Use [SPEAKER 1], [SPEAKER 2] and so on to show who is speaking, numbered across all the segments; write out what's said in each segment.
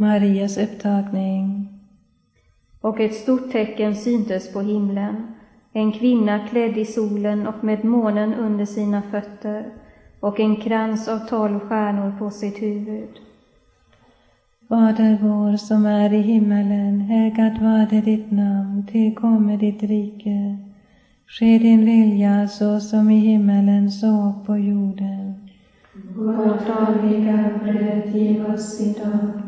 [SPEAKER 1] Marias upptagning.
[SPEAKER 2] Och ett stort tecken syntes på himlen, en kvinna klädd i solen och med månen under sina fötter och en krans av tolv stjärnor på sitt huvud.
[SPEAKER 1] Fader vår som är i himmelen, helgat varde ditt namn, tillkommer ditt rike. Ske din vilja så som i himmelen så på jorden.
[SPEAKER 3] Vårt dagliga bröd giv oss idag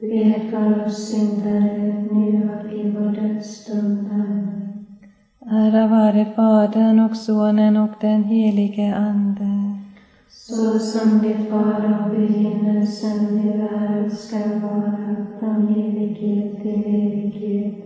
[SPEAKER 3] Be för oss syndare nu och i vår dödsstund. Amen.
[SPEAKER 1] Ära vare Fadern och Sonen och den helige Ande.
[SPEAKER 3] Så som det var av begynnelsen, nu är och ska vara, från evighet till evighet.